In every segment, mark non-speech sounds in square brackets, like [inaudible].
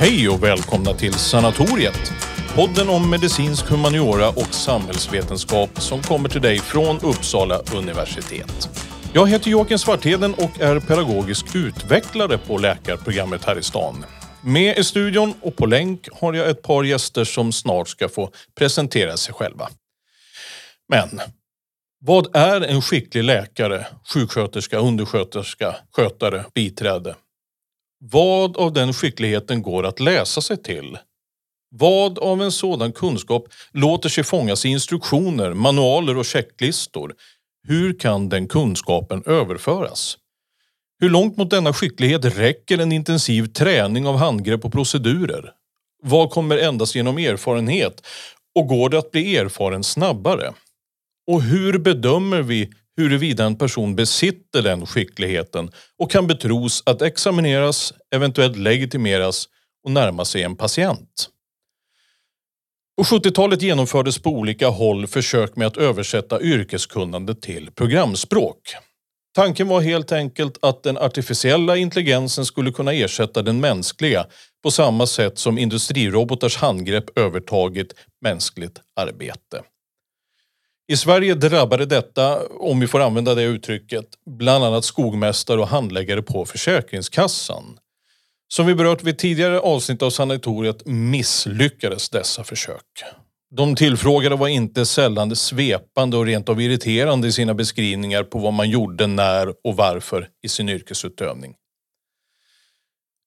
Hej och välkomna till Sanatoriet. Podden om medicinsk humaniora och samhällsvetenskap som kommer till dig från Uppsala universitet. Jag heter Joakim Svartheden och är pedagogisk utvecklare på läkarprogrammet här i stan. Med i studion och på länk har jag ett par gäster som snart ska få presentera sig själva. Men vad är en skicklig läkare, sjuksköterska, undersköterska, skötare, biträde? Vad av den skickligheten går att läsa sig till? Vad av en sådan kunskap låter sig fångas i instruktioner, manualer och checklistor? Hur kan den kunskapen överföras? Hur långt mot denna skicklighet räcker en intensiv träning av handgrepp och procedurer? Vad kommer endast genom erfarenhet? Och går det att bli erfaren snabbare? Och hur bedömer vi huruvida en person besitter den skickligheten och kan betros att examineras, eventuellt legitimeras och närma sig en patient? På 70-talet genomfördes på olika håll försök med att översätta yrkeskunnande till programspråk. Tanken var helt enkelt att den artificiella intelligensen skulle kunna ersätta den mänskliga på samma sätt som industrirobotars handgrepp övertagit mänskligt arbete. I Sverige drabbade detta, om vi får använda det uttrycket, bland annat skogmästare och handläggare på Försäkringskassan. Som vi berört vid tidigare avsnitt av sanatoriet misslyckades dessa försök. De tillfrågade var inte sällan svepande och rent av irriterande i sina beskrivningar på vad man gjorde, när och varför i sin yrkesutövning.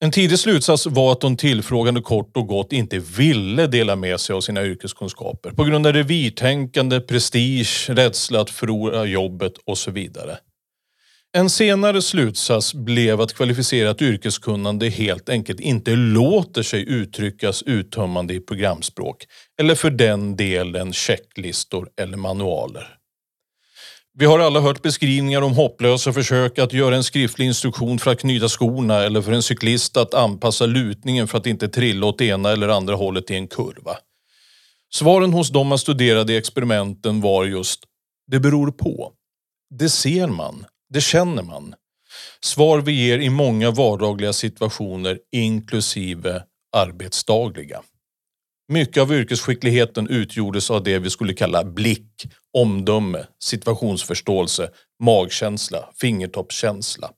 En tidig slutsats var att de tillfrågade kort och gott inte ville dela med sig av sina yrkeskunskaper på grund av revirtänkande, prestige, rädsla att förlora jobbet och så vidare. En senare slutsats blev att kvalificerat yrkeskunnande helt enkelt inte låter sig uttryckas uttömmande i programspråk eller för den delen checklistor eller manualer. Vi har alla hört beskrivningar om hopplösa försök att göra en skriftlig instruktion för att knyta skorna eller för en cyklist att anpassa lutningen för att inte trilla åt ena eller andra hållet i en kurva. Svaren hos de man studerade i experimenten var just det beror på. Det ser man, det känner man. Svar vi ger i många vardagliga situationer inklusive arbetsdagliga. Mycket av yrkesskickligheten utgjordes av det vi skulle kalla blick, omdöme, situationsförståelse, magkänsla, fingertoppskänsla.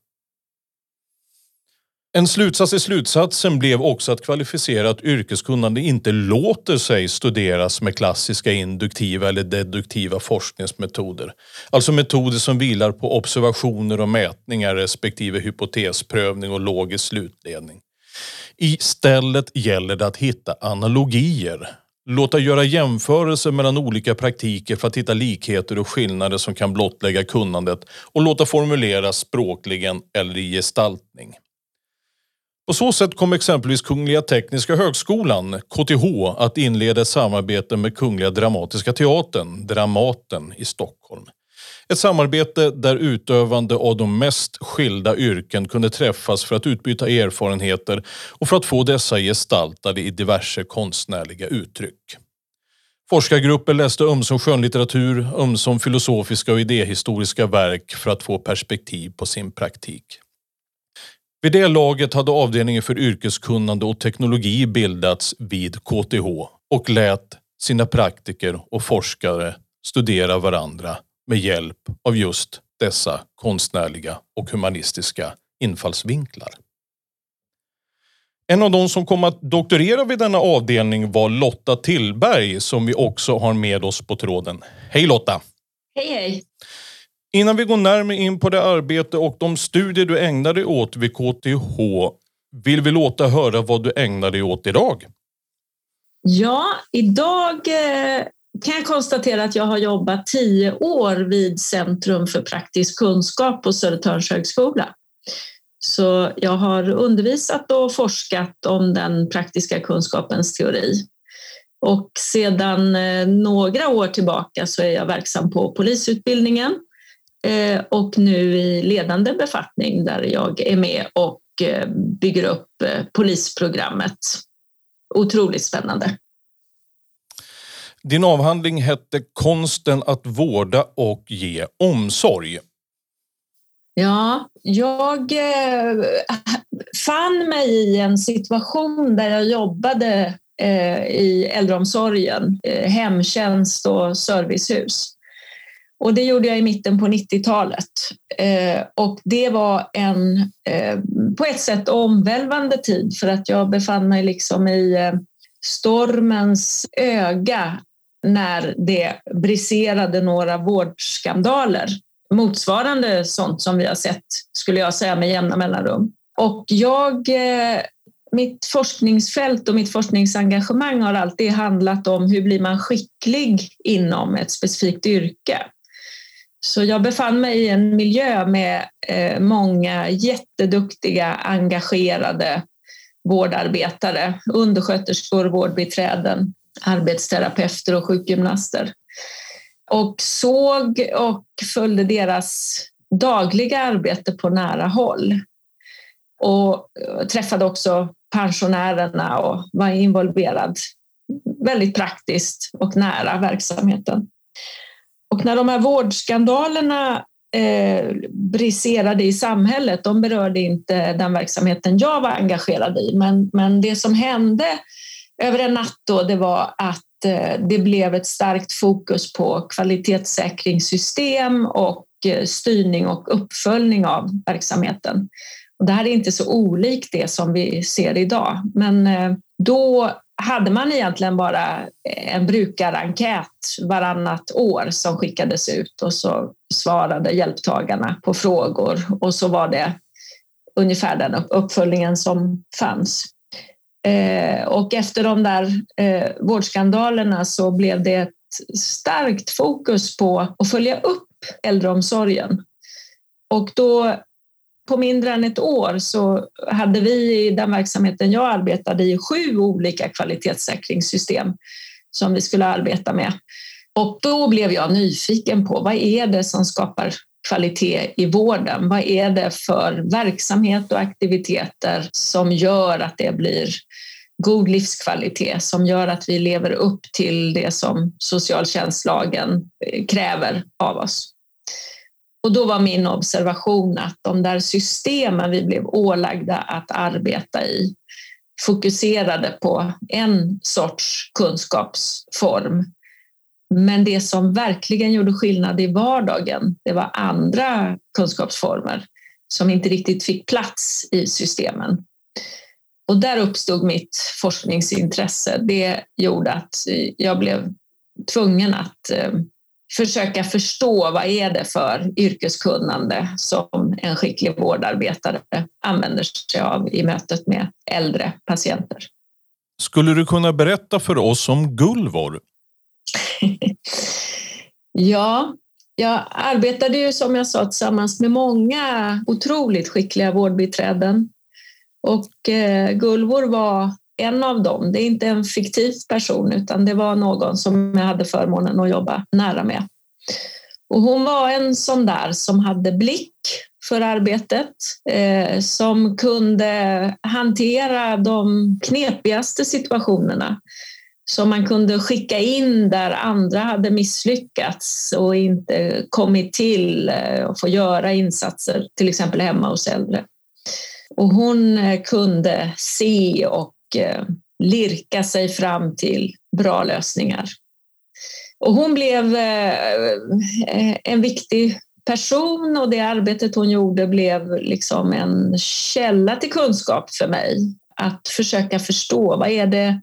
En slutsats i slutsatsen blev också att kvalificerat yrkeskunnande inte låter sig studeras med klassiska induktiva eller deduktiva forskningsmetoder. Alltså metoder som vilar på observationer och mätningar respektive hypotesprövning och logisk slutledning. Istället gäller det att hitta analogier. Låta göra jämförelser mellan olika praktiker för att hitta likheter och skillnader som kan blottlägga kunnandet och låta formuleras språkligen eller i gestaltning. På så sätt kom exempelvis Kungliga Tekniska Högskolan, KTH, att inleda ett samarbete med Kungliga Dramatiska Teatern, Dramaten i Stockholm. Ett samarbete där utövande av de mest skilda yrken kunde träffas för att utbyta erfarenheter och för att få dessa gestaltade i diverse konstnärliga uttryck. Forskargrupper läste ömsom skönlitteratur, ömsom filosofiska och idéhistoriska verk för att få perspektiv på sin praktik. Vid det laget hade avdelningen för yrkeskunnande och teknologi bildats vid KTH och lät sina praktiker och forskare studera varandra med hjälp av just dessa konstnärliga och humanistiska infallsvinklar. En av de som kom att doktorera vid denna avdelning var Lotta Tillberg som vi också har med oss på tråden. Hej Lotta! Hej hej! Innan vi går närmare in på det arbete och de studier du ägnar dig åt vid KTH vill vi låta höra vad du ägnar dig åt idag. Ja, idag eh, kan jag konstatera att jag har jobbat tio år vid Centrum för praktisk kunskap på Södertörns högskola. Så jag har undervisat och forskat om den praktiska kunskapens teori. Och sedan eh, några år tillbaka så är jag verksam på polisutbildningen eh, och nu i ledande befattning där jag är med och eh, bygger upp polisprogrammet. Otroligt spännande. Din avhandling hette Konsten att vårda och ge omsorg. Ja, jag eh, fann mig i en situation där jag jobbade eh, i äldreomsorgen, eh, hemtjänst och servicehus. Och det gjorde jag i mitten på 90-talet. Och det var en på ett sätt omvälvande tid för att jag befann mig liksom i stormens öga när det briserade några vårdskandaler. Motsvarande sånt som vi har sett, skulle jag säga, med jämna mellanrum. Och jag, eh, mitt forskningsfält och mitt forskningsengagemang har alltid handlat om hur blir man skicklig inom ett specifikt yrke. Så jag befann mig i en miljö med eh, många jätteduktiga, engagerade vårdarbetare, undersköterskor, vårdbiträden, arbetsterapeuter och sjukgymnaster. Och såg och följde deras dagliga arbete på nära håll. Och träffade också pensionärerna och var involverad väldigt praktiskt och nära verksamheten. Och när de här vårdskandalerna eh, briserade i samhället, de berörde inte den verksamheten jag var engagerad i, men, men det som hände över en natt då, det var att eh, det blev ett starkt fokus på kvalitetssäkringssystem och eh, styrning och uppföljning av verksamheten. Och det här är inte så olikt det som vi ser idag, men eh, då hade man egentligen bara en brukarenkät varannat år som skickades ut och så svarade hjälptagarna på frågor och så var det ungefär den uppföljningen som fanns. Eh, och efter de där eh, vårdskandalerna så blev det ett starkt fokus på att följa upp äldreomsorgen. Och då på mindre än ett år så hade vi i den verksamheten jag arbetade i sju olika kvalitetssäkringssystem som vi skulle arbeta med. Och då blev jag nyfiken på vad är det som skapar kvalitet i vården? Vad är det för verksamhet och aktiviteter som gör att det blir god livskvalitet, som gör att vi lever upp till det som socialtjänstlagen eh, kräver av oss? Och då var min observation att de där systemen vi blev ålagda att arbeta i fokuserade på en sorts kunskapsform. Men det som verkligen gjorde skillnad i vardagen, det var andra kunskapsformer som inte riktigt fick plats i systemen. Och där uppstod mitt forskningsintresse. Det gjorde att jag blev tvungen att eh, försöka förstå vad är det för yrkeskunnande som en skicklig vårdarbetare använder sig av i mötet med äldre patienter. Skulle du kunna berätta för oss om Gulvor? [laughs] ja, jag arbetade ju som jag sa tillsammans med många otroligt skickliga vårdbiträden och eh, Gulvor var en av dem. Det är inte en fiktiv person utan det var någon som jag hade förmånen att jobba nära med. Och hon var en sån där som hade blick för arbetet, eh, som kunde hantera de knepigaste situationerna som man kunde skicka in där andra hade misslyckats och inte kommit till eh, och få göra insatser, till exempel hemma hos äldre. Och hon eh, kunde se och eh, lirka sig fram till bra lösningar. Och hon blev en viktig person och det arbetet hon gjorde blev liksom en källa till kunskap för mig. Att försöka förstå vad är det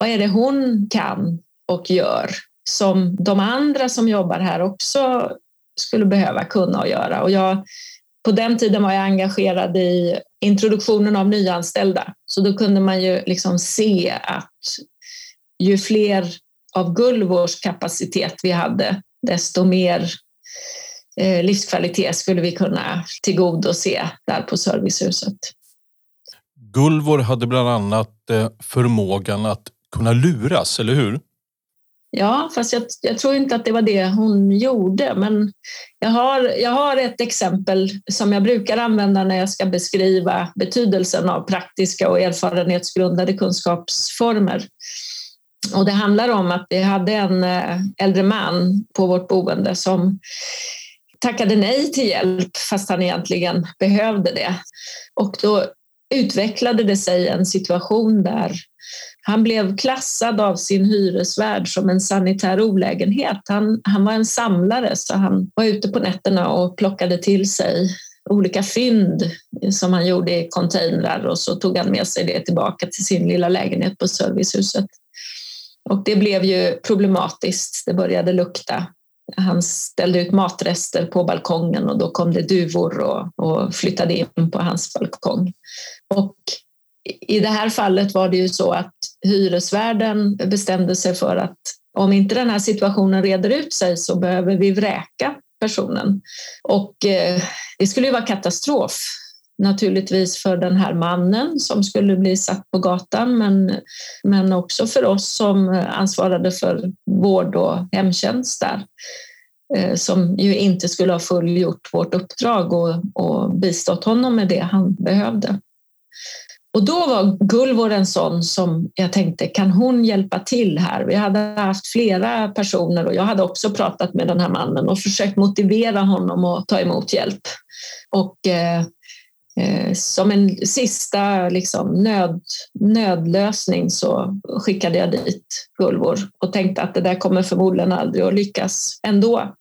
vad är det hon kan och gör som de andra som jobbar här också skulle behöva kunna och göra? Och jag, på den tiden var jag engagerad i introduktionen av nyanställda, så då kunde man ju liksom se att ju fler av Gulvors kapacitet vi hade, desto mer eh, livskvalitet skulle vi kunna tillgodose där på servicehuset. Gullvor hade bland annat eh, förmågan att kunna luras, eller hur? Ja, fast jag, jag, tror inte att det var det hon gjorde. Men jag har, jag har ett exempel som jag brukar använda när jag ska beskriva betydelsen av praktiska och erfarenhetsgrundade kunskapsformer. Och det handlar om att vi hade en eh, äldre man på vårt boende som tackade nej till hjälp fast han egentligen behövde det. Och då utvecklade det sig en situation där han blev klassad av sin hyresvärd som en sanitär olägenhet. Han, han var en samlare så han var ute på nätterna och plockade till sig olika fynd som han gjorde i containrar och så tog han med sig det tillbaka till sin lilla lägenhet på servicehuset. Och det blev ju problematiskt. Det började lukta. Han ställde ut matrester på balkongen och då kom det duvor och, och flyttade in på hans balkong. Och i det här fallet var det ju så att hyresvärden bestämde sig för att om inte den här situationen reder ut sig så behöver vi vräka personen. Och eh, det skulle ju vara katastrof naturligtvis för den här mannen som skulle bli satt på gatan men, men också för oss som ansvarade för vård och hemtjänst där eh, som ju inte skulle ha fullgjort vårt uppdrag och, och bistått honom med det han behövde. Och då var Gulvor en sån som jag tänkte, kan hon hjälpa till här? Vi hade haft flera personer och jag hade också pratat med den här mannen och försökt motivera honom att ta emot hjälp. Och eh, Eh, som en sista liksom, nöd, nödlösning så skickade jag dit Gulvor och tänkte att det där kommer förmodligen aldrig att lyckas ändå.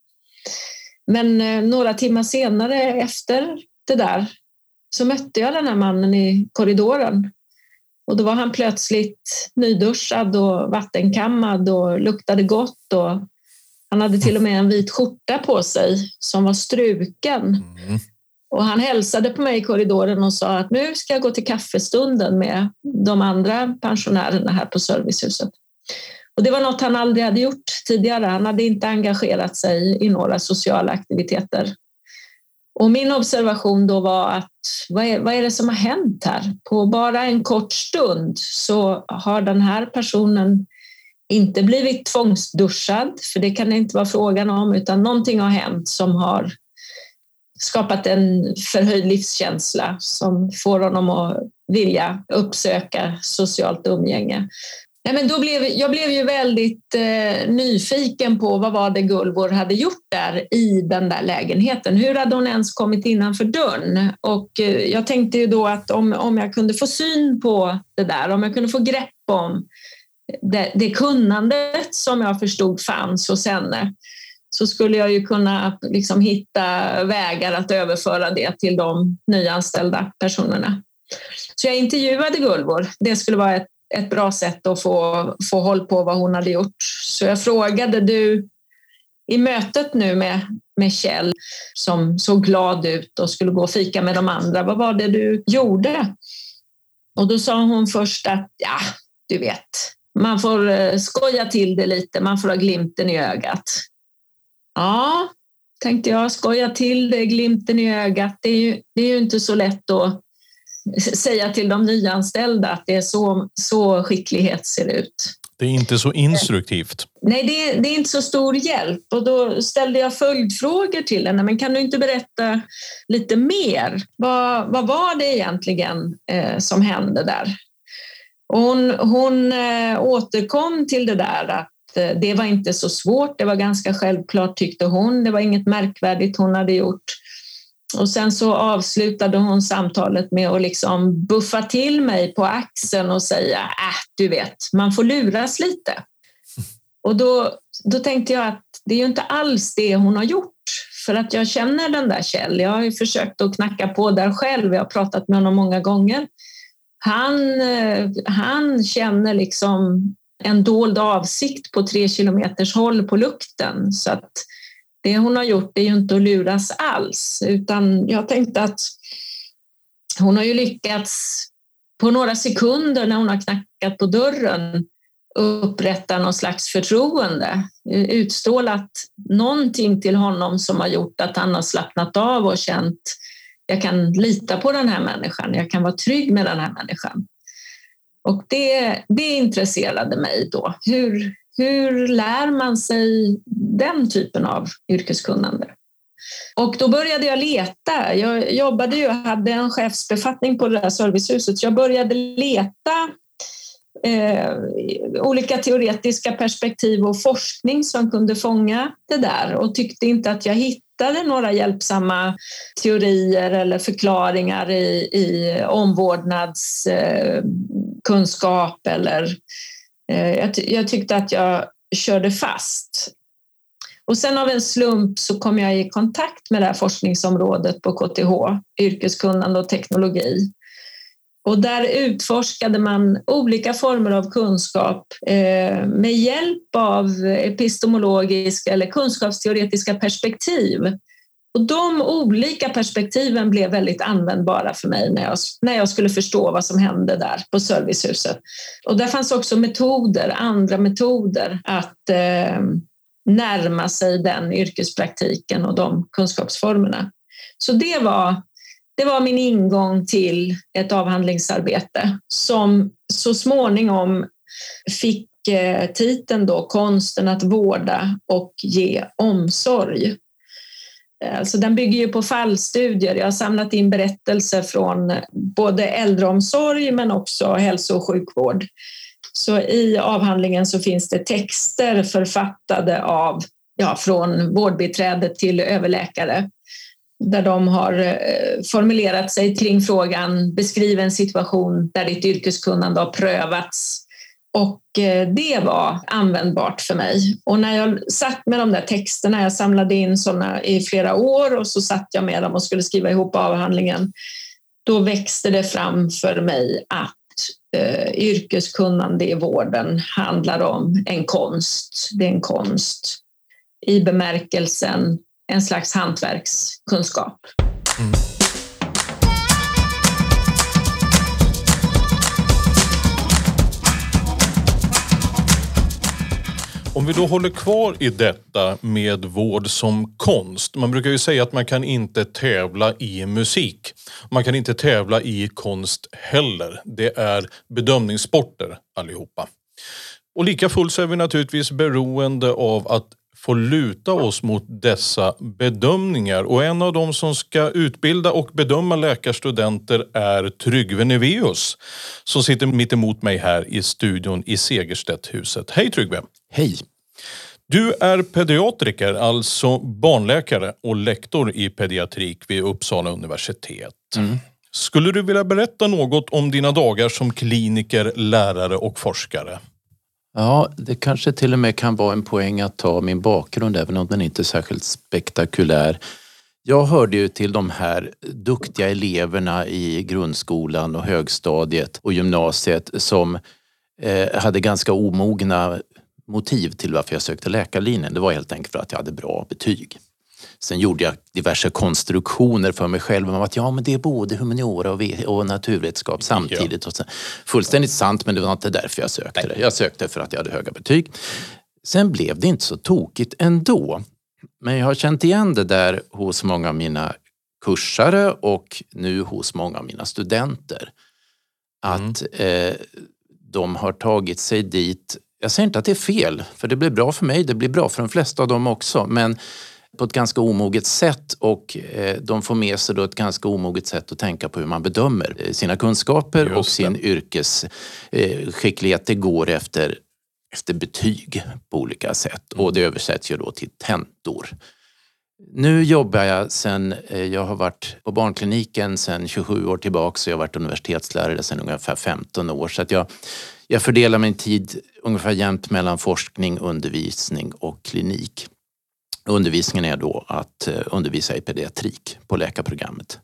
Men eh, några timmar senare efter det där så mötte jag den här mannen i korridoren. Och då var han plötsligt nyduschad och vattenkammad och luktade gott. Och han hade till och med en vit skjorta på sig som var struken. Mm. Och han hälsade på mig i korridoren och sa att nu ska jag gå till kaffestunden med de andra pensionärerna här på servicehuset. Och det var något han aldrig hade gjort tidigare. Han hade inte engagerat sig i några sociala aktiviteter. Och min observation då var att vad är, vad är det som har hänt här? På bara en kort stund så har den här personen inte blivit tvångsduschad, för det kan det inte vara frågan om, utan någonting har hänt som har skapat en förhöjd livskänsla som får honom att vilja uppsöka socialt umgänge. Nej, men då blev, jag blev ju väldigt eh, nyfiken på vad var det Gulvor hade gjort där i den där lägenheten. Hur hade hon ens kommit innanför dörren? Och eh, jag tänkte ju då att om, om jag kunde få syn på det där, om jag kunde få grepp om det, det kunnandet som jag förstod fanns hos henne så skulle jag ju kunna liksom hitta vägar att överföra det till de nyanställda personerna. Så jag intervjuade Gulvor. Det skulle vara ett ett bra sätt att få, få håll på vad hon hade gjort. Så jag frågade du i mötet nu med, med Kjell som såg glad ut och skulle gå och fika med de andra, vad var det du gjorde? Och då sa hon först att ja, du vet, man får eh, skoja till det lite, man får ha glimten i ögat. Ja, tänkte jag, skoja till det, glimten i ögat, det är ju, det är ju inte så lätt att säga till de nyanställda att det är så, så skicklighet ser ut. Det är inte så instruktivt. Nej, det är, det är inte så stor hjälp. Och då ställde jag följdfrågor till henne. Men kan du inte berätta lite mer? Vad, vad var det egentligen eh, som hände där? Hon hon eh, återkom till det där att det var inte så svårt. Det var ganska självklart tyckte hon. Det var inget märkvärdigt hon hade gjort. Och sen så avslutade hon samtalet med att liksom buffa till mig på axeln och säga, äh, du vet, man får luras lite. [laughs] Och då, då tänkte jag att det är ju inte alls det hon har gjort. För att jag känner den där Kjell. Jag har ju försökt att knacka på där själv. Jag har pratat med honom många gånger. Han, eh, han känner liksom en dold avsikt på tre kilometers håll på lukten. Så att det hon har gjort är ju inte att luras alls, utan jag tänkte att hon har ju lyckats på några sekunder när hon har knackat på dörren upprätta någon slags förtroende, utstrålat någonting till honom som har gjort att han har slappnat av och känt jag kan lita på den här människan, jag kan vara trygg med den här människan. Och det, det intresserade mig då. Hur, hur lär man sig den typen av yrkeskunnande? Och då började jag leta. Jag jobbade ju, hade en chefsbefattning på det där servicehuset. Jag började leta eh, olika teoretiska perspektiv och forskning som kunde fånga det där och tyckte inte att jag hittade några hjälpsamma teorier eller förklaringar i, i eh, kunskap eller eh, jag, jag tyckte att jag körde fast. Och sen av en slump så kom jag i kontakt med det här forskningsområdet på KTH, yrkeskunnande och teknologi. Och där utforskade man olika former av kunskap eh, med hjälp av epistemologiska eller kunskapsteoretiska perspektiv. Och de olika perspektiven blev väldigt användbara för mig när jag, när jag skulle förstå vad som hände där på servicehuset. Och där fanns också metoder, andra metoder att eh, närma sig den yrkespraktiken och de kunskapsformerna. Så det var, det var min ingång till ett avhandlingsarbete som så småningom fick eh, titeln då Konsten att vårda och ge omsorg. Alltså den bygger ju på fallstudier. Jag har samlat in berättelser från både äldreomsorg men också hälso och sjukvård så i avhandlingen så finns det texter författade av, ja, från vårdbiträde till överläkare där de har eh, formulerat sig kring frågan beskriv en situation där ditt yrkeskunnande har prövats. Och eh, det var användbart för mig. Och när jag satt med de där texterna, jag samlade in sådana i flera år och så satt jag med dem och skulle skriva ihop avhandlingen, då växte det fram för mig att eh, yrkeskunnande i vården handlar om en konst. Det är en konst i bemärkelsen en slags hantverkskunskap. Mm. Om vi då håller kvar i detta med vård som konst. Man brukar ju säga att man kan inte tävla i musik. Man kan inte tävla i konst heller. Det är bedömningssporter allihopa. Och lika fullt så är vi naturligtvis beroende av att få luta oss mot dessa bedömningar. Och en av dem som ska utbilda och bedöma läkarstudenter är Tryggve Neveus som sitter mitt emot mig här i studion i Segerstedthuset. Hej Tryggve! Hej! Du är pediatriker, alltså barnläkare och lektor i pediatrik vid Uppsala universitet. Mm. Skulle du vilja berätta något om dina dagar som kliniker, lärare och forskare? Ja, det kanske till och med kan vara en poäng att ta min bakgrund även om den inte är särskilt spektakulär. Jag hörde ju till de här duktiga eleverna i grundskolan och högstadiet och gymnasiet som eh, hade ganska omogna motiv till varför jag sökte läkarlinjen. Det var helt enkelt för att jag hade bra betyg. Sen gjorde jag diverse konstruktioner för mig själv om att ja, men det är både humaniora och, och naturvetenskap samtidigt. Ja. fullständigt sant, men det var inte därför jag sökte det. Jag sökte för att jag hade höga betyg. Sen blev det inte så tokigt ändå. Men jag har känt igen det där hos många av mina kursare och nu hos många av mina studenter. Att mm. eh, de har tagit sig dit jag säger inte att det är fel, för det blir bra för mig, det blir bra för de flesta av dem också, men på ett ganska omoget sätt och eh, de får med sig då ett ganska omoget sätt att tänka på hur man bedömer eh, sina kunskaper och sin yrkesskicklighet. Det går efter, efter betyg på olika sätt och det översätts ju då till tentor. Nu jobbar jag sen, eh, jag har varit på barnkliniken sen 27 år tillbaka och jag har varit universitetslärare sen ungefär 15 år. Så att jag, jag fördelar min tid ungefär jämnt mellan forskning, undervisning och klinik. Undervisningen är då att eh, undervisa i pediatrik på läkarprogrammet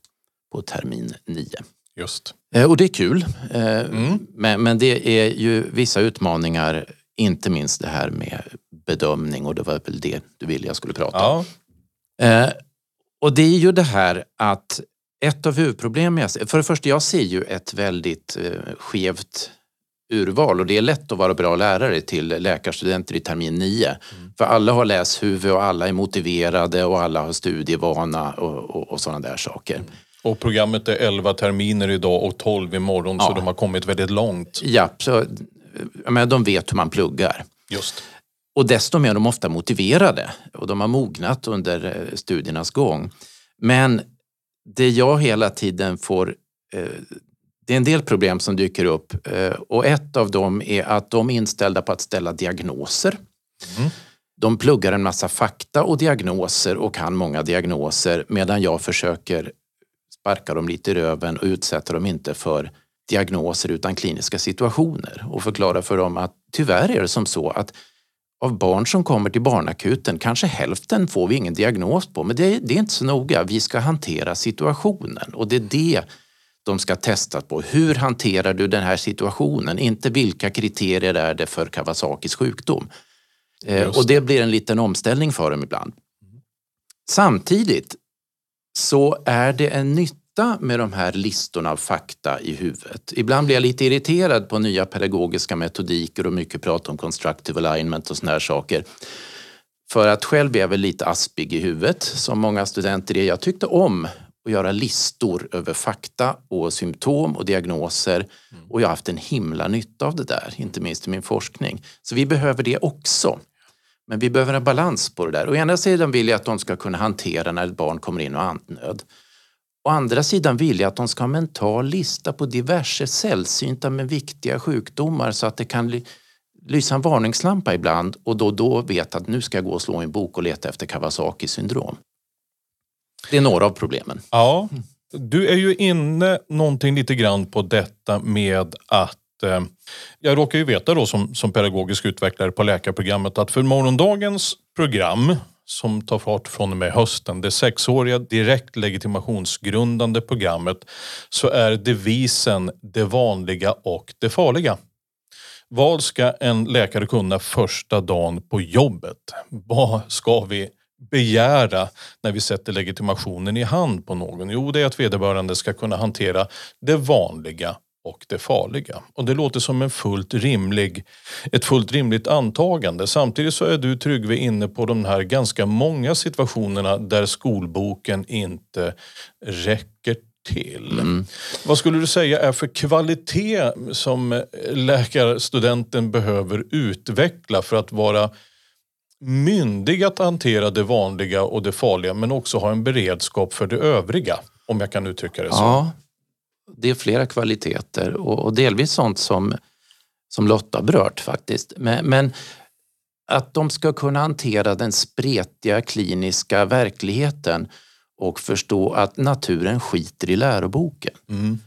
på termin 9. Just. Eh, och det är kul. Mm. Men, men det är ju vissa utmaningar, inte minst det här med bedömning och det var väl det du ville jag skulle prata ja. om. Eh, och det är ju det här att ett av huvudproblemen jag ser, för det första jag ser ju ett väldigt eh, skevt urval och det är lätt att vara bra lärare till läkarstudenter i termin 9. Mm. För alla har läshuvud och alla är motiverade och alla har studievana och, och, och sådana där saker. Mm. Och programmet är 11 terminer idag och 12 imorgon ja. så de har kommit väldigt långt. Ja, så, men de vet hur man pluggar. Just. Och desto mer är de ofta motiverade och de har mognat under eh, studiernas gång. Men det jag hela tiden får eh, det är en del problem som dyker upp eh, och ett av dem är att de är inställda på att ställa diagnoser. Mm. De pluggar en massa fakta och diagnoser och kan många diagnoser medan jag försöker sparka dem lite i röven och utsätta dem inte för diagnoser utan kliniska situationer och förklara för dem att tyvärr är det som så att av barn som kommer till barnakuten, kanske hälften får vi ingen diagnos på, men det, det är inte så noga. Vi ska hantera situationen och det är det de ska testas på. Hur hanterar du den här situationen? Inte vilka kriterier är det för Kawasakis sjukdom? Eh, och det blir en liten omställning för dem ibland. Samtidigt så är det en nytta med de här listorna av fakta i huvudet. Ibland blir jag lite irriterad på nya pedagogiska metodiker och mycket prat om constructive alignment och såna här saker. För att själv är jag väl lite aspig i huvudet, som många studenter är. Jag tyckte om att göra listor över fakta och symptom och diagnoser mm. och jag har haft en himla nytta av det där, inte minst i min forskning. Så vi behöver det också. Men vi behöver en balans på det där. Å ena sidan vill jag att de ska kunna hantera när ett barn kommer in och andnöd. Å andra sidan vill jag att de ska ha en mental lista på diverse sällsynta men viktiga sjukdomar så att det kan lysa en varningslampa ibland och då då vet att nu ska jag gå och slå en bok och leta efter Kawasaki syndrom. Det är några av problemen. Ja, du är ju inne någonting lite grann på detta med att eh, jag råkar ju veta då som, som pedagogisk utvecklare på läkarprogrammet att för morgondagens program som tar fart från och med hösten, det sexåriga direkt legitimationsgrundande programmet, så är devisen det vanliga och det farliga. Vad ska en läkare kunna första dagen på jobbet? Vad ska vi begära när vi sätter legitimationen i hand på någon? Jo, det är att vederbörande ska kunna hantera det vanliga och det farliga. Och det låter som en fullt rimlig, ett fullt rimligt antagande. Samtidigt så är du Tryggve inne på de här ganska många situationerna där skolboken inte räcker till. Mm. Vad skulle du säga är för kvalitet som läkarstudenten behöver utveckla för att vara myndig att hantera det vanliga och det farliga men också ha en beredskap för det övriga? Om jag kan uttrycka det så. Ja, det är flera kvaliteter och, delvis sånt som, som Lotta berört faktiskt. Men, men, att de ska kunna hantera den spretiga kliniska verkligheten och förstå att naturen skiter i läroboken. Mm.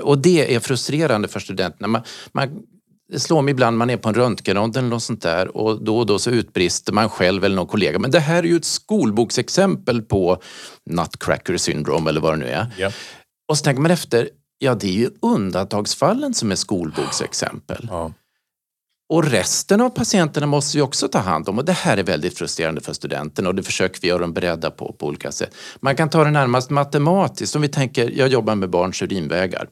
Och det är frustrerande för studenterna. Man, man, det slår mig ibland man är på en röntgenrond eller något sånt där och då och då så utbrister man själv eller någon kollega. Men det här är ju ett skolboksexempel på nutcracker syndrome eller vad det nu är. Yeah. Och så tänker man efter, ja det är ju undantagsfallen som är skolboksexempel. Ja. Och resten av patienterna måste vi också ta hand om och det här är väldigt frustrerande för studenterna och det försöker vi göra dem beredda på på olika sätt. Man kan ta det närmast matematiskt. Om vi tänker, jag jobbar med barns urinvägar.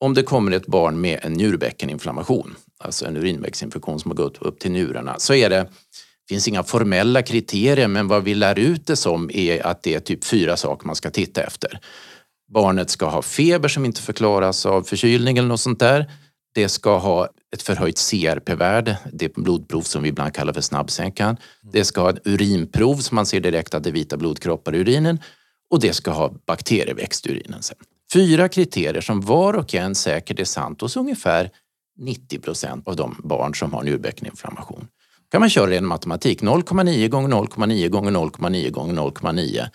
Om det kommer ett barn med en njurbäckeninflammation, alltså en urinvägsinfektion som har gått upp till njurarna, så är det finns inga formella kriterier men vad vi lär ut det som är att det är typ fyra saker man ska titta efter. Barnet ska ha feber som inte förklaras av förkylning eller något sånt där. Det ska ha ett förhöjt CRP-värde, det blodprov som vi ibland kallar för snabbsänkan. Det ska ha ett urinprov som man ser direkt att det är vita blodkroppar i urinen och det ska ha bakterieväxt i urinen sen. Fyra kriterier som var och en säkert är sant hos ungefär 90 procent av de barn som har njurbäckeninflammation. kan man köra i matematik. 0,9 gånger 0,9 gånger 0,9 gånger 0,9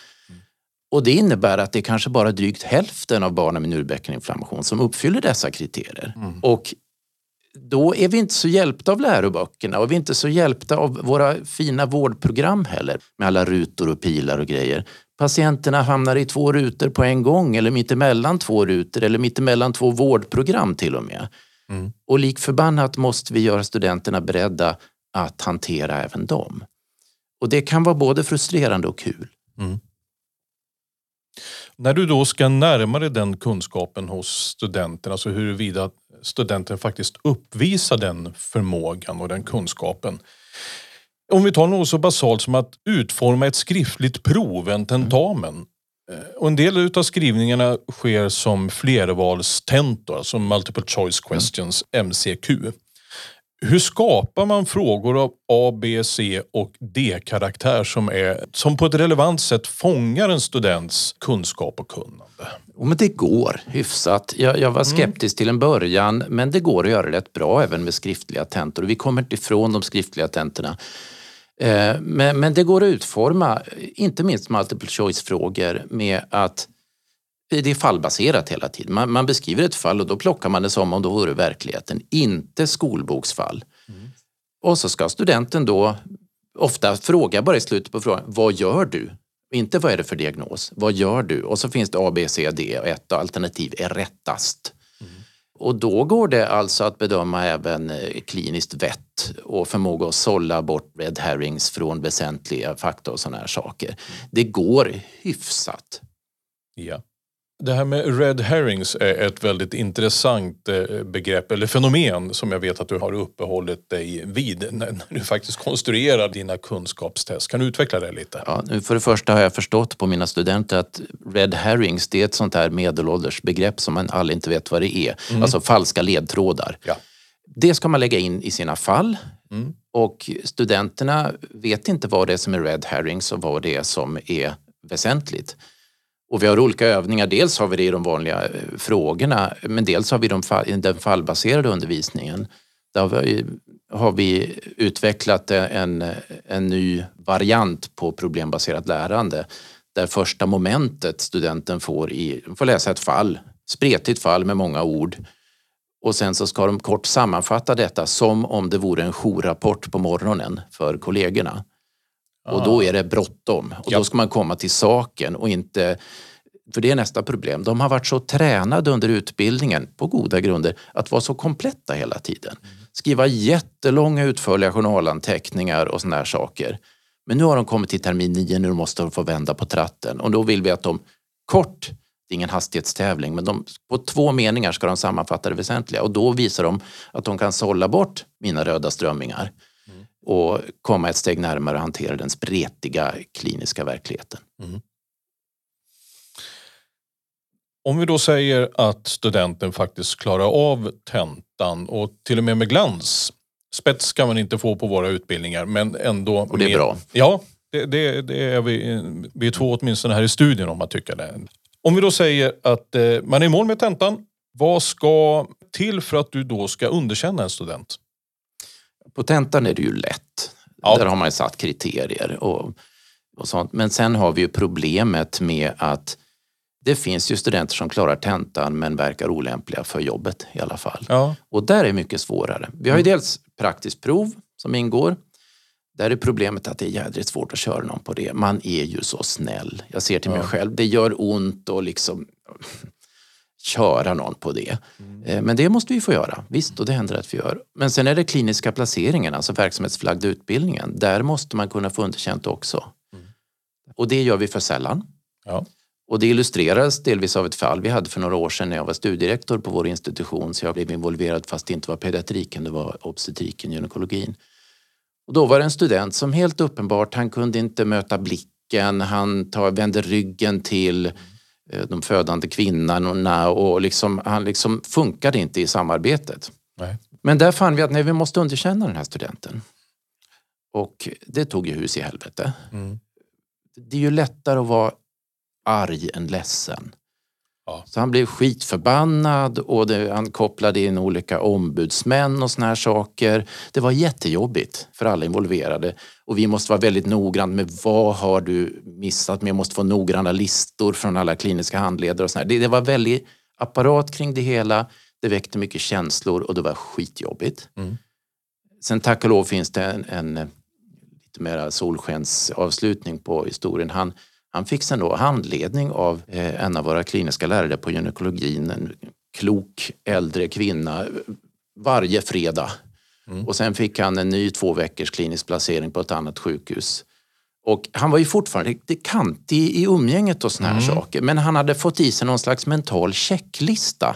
och det innebär att det är kanske bara drygt hälften av barnen med njurbäckeninflammation som uppfyller dessa kriterier. Mm. Och då är vi inte så hjälpta av läroböckerna och vi är inte så hjälpta av våra fina vårdprogram heller med alla rutor och pilar och grejer. Patienterna hamnar i två rutor på en gång eller mittemellan två rutor eller mittemellan två vårdprogram till och med. Mm. Och lik förbannat måste vi göra studenterna beredda att hantera även dem. Och det kan vara både frustrerande och kul. Mm. När du då ska närma dig den kunskapen hos studenten, alltså huruvida studenten faktiskt uppvisar den förmågan och den kunskapen. Om vi tar något så basalt som att utforma ett skriftligt prov, en tentamen. Eh, och en del av skrivningarna sker som flervalstentor, alltså multiple choice questions, MCQ. Hur skapar man frågor av A, B, C och D-karaktär som, som på ett relevant sätt fångar en students kunskap och kunnande? Oh, men det går hyfsat. Jag, jag var mm. skeptisk mm. till en början men det går att göra rätt bra även med skriftliga tentor. Vi kommer inte ifrån de skriftliga tentorna. Eh, men, men det går att utforma, inte minst multiple choice-frågor med att det är fallbaserat hela tiden. Man, man, beskriver ett fall och då plockar man det som om det vore verkligheten, inte skolboksfall. Mm. Och så ska studenten då ofta fråga bara i slutet på frågan, vad gör du? Inte vad är det för diagnos, vad gör du? Och så finns det A, B, C, D och ett alternativ är rättast. Mm. Och då går det alltså att bedöma även eh, kliniskt vett och förmåga att sålla bort red herrings från väsentliga fakta och sådana här saker. Mm. Det går hyfsat. Ja. Det här med red herrings är ett väldigt intressant eh, begrepp eller fenomen som jag vet att du har uppehållit dig vid när du faktiskt konstruerar dina kunskapstest. Kan du utveckla det lite? Ja, för det första har jag förstått på mina studenter att red herrings det är ett sånt här medelålders begrepp som man alla inte vet vad det är. Mm. Alltså falska ledtrådar. Ja. Det ska man lägga in i sina fall mm. och studenterna vet inte vad det är som är red herrings och vad det är som är väsentligt. Och vi har olika övningar. Dels har vi det i de vanliga eh, frågorna men dels har vi de fall, den fallbaserade undervisningen. Där har vi, har vi utvecklat eh, en, en ny variant på problembaserat lärande där första momentet studenten får, i, får läsa ett fall, spretigt fall med många ord och sen så ska de kort sammanfatta detta som om det vore en jourrapport på morgonen för kollegorna. Och då är det bråttom och då ska man komma till saken och inte för det är nästa problem. De har varit så tränade under utbildningen, på goda grunder, att vara så kompletta hela tiden. Skriva jättelånga utförliga journalanteckningar och såna här saker. Men nu har de kommit till termin nio, nu måste de få vända på tratten och då vill vi att de kort, det är ingen hastighetstävling, men de, på två meningar ska de sammanfatta det väsentliga och då visar de att de kan sålla bort mina röda strömmingar och komma ett steg närmare att hantera den spretiga kliniska verkligheten. Mm. Om vi då säger att studenten faktiskt klarar av tentan och till och med med glans. Spets kan man inte få på våra utbildningar men ändå. Och det är med, bra. Ja, det, det, det, är vi, vi är två åtminstone här i studion om att tycka det. Om vi då säger att eh, man är i mål med tentan. Vad ska till för att du då ska underkänna en student? På tentan är det ju lätt. Ja. Där har man ju satt kriterier och, och sånt. Men sen har vi ju problemet med att det finns ju studenter som klarar tentan men verkar olämpliga för jobbet i alla fall. Ja. Och där är mycket svårare. Vi har ju mm. dels praktiskt prov som ingår. Där är problemet att det är jädrigt svårt att köra någon på det. Man är ju så snäll. Jag ser till ja. mig själv, det gör ont att liksom köra någon på det. Mm. Men det måste vi få göra, visst, och det händer att vi gör. Men sen är det kliniska placeringen, alltså verksamhetsförlagda utbildningen. Där måste man kunna få underkänt också. Mm. Och det gör vi för sällan. Ja. Och det illustrerades delvis av ett fall vi hade för några år sedan när jag var studierektor på vår institution så jag blev involverad fast det inte var pediatriken, det var obstetriken, gynekologin. Och då var det en student som helt uppenbart, han kunde inte möta blicken, han tar, vände ryggen till de födande kvinnorna och liksom, han liksom funkade inte i samarbetet. Nej. Men där fann vi att nej, vi måste underkänna den här studenten. Och det tog ju hus i helvete. Mm. Det är ju lättare att vara arg än ledsen. Ja. Så han blev skitförbannad och det, han kopplade in olika ombudsmän och såna här saker. Det var jättejobbigt för alla involverade och vi måste vara väldigt noggranna med vad har du missat? Men jag måste få noggranna listor från alla kliniska handledare och såna det, det var väldigt apparat kring det hela. Det väckte mycket känslor och det var skitjobbigt. Mm. Sen tack och lov finns det en, en lite mera solskensavslutning på historien. Han, han fick sen då handledning av eh, en av våra kliniska lärare på gynekologin, en klok äldre kvinna, varje fredag. Mm. Och sen fick han en ny två veckors klinisk placering på ett annat sjukhus. Och han var ju fortfarande lite kantig i umgänget och såna här mm. saker. Men han hade fått i sig någon slags mental checklista.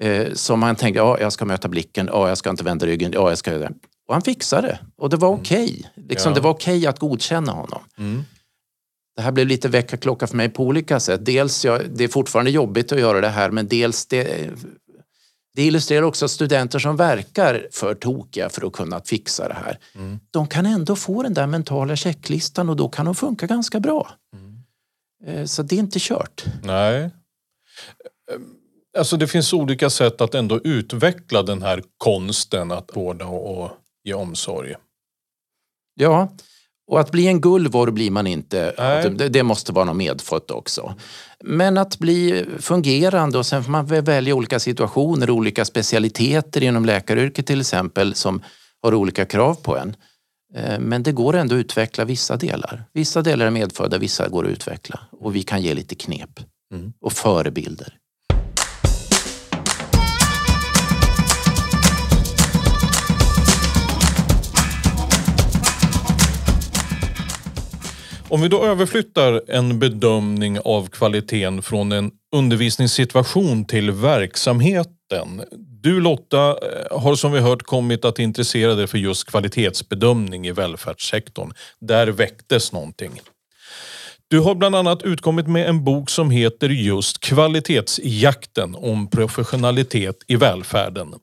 Eh, som han tänkte, ja jag ska möta blicken, ja jag ska inte vända ryggen, ja jag ska. Och han fixade det. Och det var mm. okej. Okay. Liksom, ja. Det var okej okay att godkänna honom. Mm. Det här blev lite väckarklocka för mig på olika sätt. Dels, jag, det är fortfarande jobbigt att göra det här, men dels det, det illustrerar också att studenter som verkar för tokiga för att kunna fixa det här, mm. de kan ändå få den där mentala checklistan och då kan de funka ganska bra. Mm. Eh, så det är inte kört. Nej. Alltså det finns olika sätt att ändå utveckla den här konsten att vårda och ge omsorg. Ja, och att bli en gullvor blir man inte. Det, det, måste vara något medfött också. Men att bli fungerande och sen får man välja olika situationer, olika specialiteter inom läkaryrket till exempel som har olika krav på en. Eh, men det går ändå att utveckla vissa delar. Vissa delar är medfödda, vissa går att utveckla. Och vi kan ge lite knep mm. och förebilder. Om vi då överflyttar en bedömning av kvaliteten från en undervisningssituation till verksamheten. Du Lotta eh, har som vi hört kommit att intressera dig för just kvalitetsbedömning i välfärdssektorn. Där väcktes någonting. Du har bland annat utkommit med en bok som heter just Kvalitetsjakten om professionalitet i välfärden.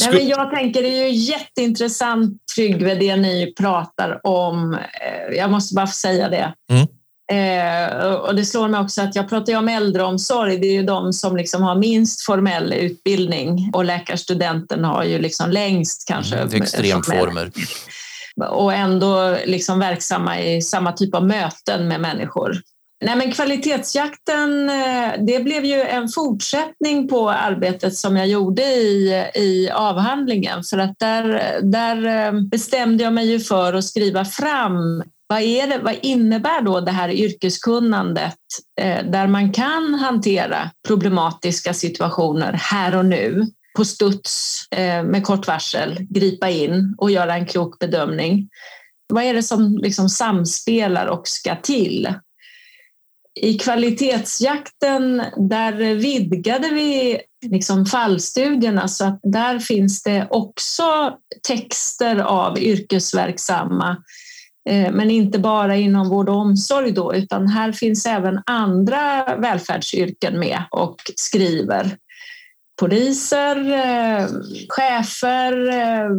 Nej, men jag tänker det är ju jätteintressant Tryggve det ni pratar om. Eh, jag måste bara få säga det. Mm. Eh, och det slår mig också att jag pratar ju om äldreomsorg. Det är ju de som liksom har minst formell utbildning och läkarstudenten har ju liksom längst kanske. Mm, extremformer. Och ändå liksom verksamma i samma typ av möten med människor. Nej, men kvalitetsjakten eh, det blev ju en fortsättning på arbetet som jag gjorde i, i avhandlingen för att där, där eh, bestämde jag mig ju för att skriva fram vad, är det, vad innebär då det här yrkeskunnandet eh, där man kan hantera problematiska situationer här och nu på studs eh, med kort varsel, gripa in och göra en klok bedömning. Vad är det som liksom samspelar och ska till? i kvalitetsjakten där vidgade vi liksom fallstudierna så att där finns det också texter av yrkesverksamma eh, men inte bara inom vård och omsorg då, utan här finns även andra välfärdsyrken med och skriver. Poliser, eh, chefer, eh,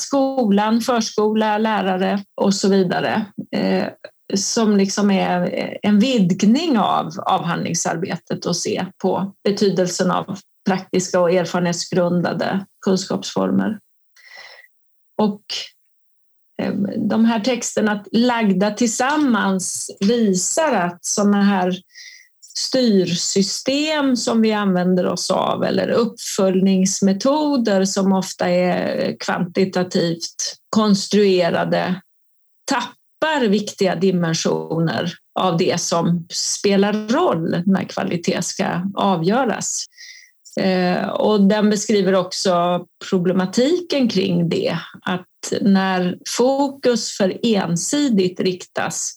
skolan, förskola, lärare och så vidare eh, som liksom är en vidgning av avhandlingsarbetet och se på betydelsen av praktiska och erfarenhetsgrundade kunskapsformer. Och de här texterna lagda tillsammans visar att sådana här styrsystem som vi använder oss av eller uppföljningsmetoder som ofta är kvantitativt konstruerade tappar viktiga dimensioner av det som spelar roll när kvalitet ska avgöras. Eh, och den beskriver också problematiken kring det, att när fokus för ensidigt riktas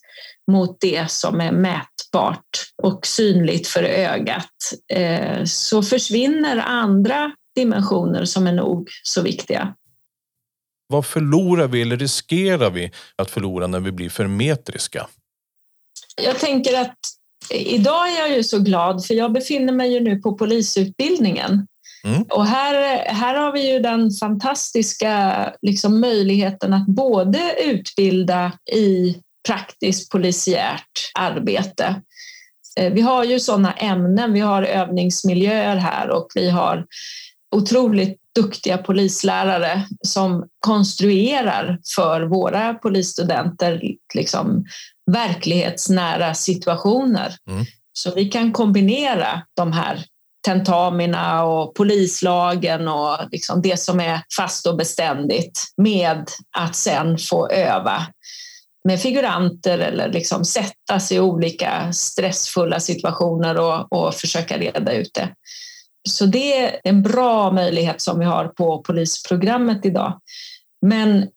mot det som är mätbart och synligt för ögat eh, så försvinner andra dimensioner som är nog så viktiga. Vad förlorar vi eller riskerar vi att förlora när vi blir för metriska? Jag tänker att idag är jag ju så glad för jag befinner mig ju nu på polisutbildningen. Mm. Och här, här har vi ju den fantastiska liksom, möjligheten att både utbilda i praktiskt polisiärt arbete. Eh, vi har ju sådana ämnen, vi har övningsmiljöer här och vi har otroligt duktiga polislärare som konstruerar för våra polisstudenter liksom verklighetsnära situationer. Mm. Så vi kan kombinera de här tentamina och polislagen och liksom det som är fast och beständigt med att sen få öva med figuranter eller liksom sättas i olika stressfulla situationer och, och försöka reda ut det. Så det är en bra möjlighet som vi har på polisprogrammet idag. Men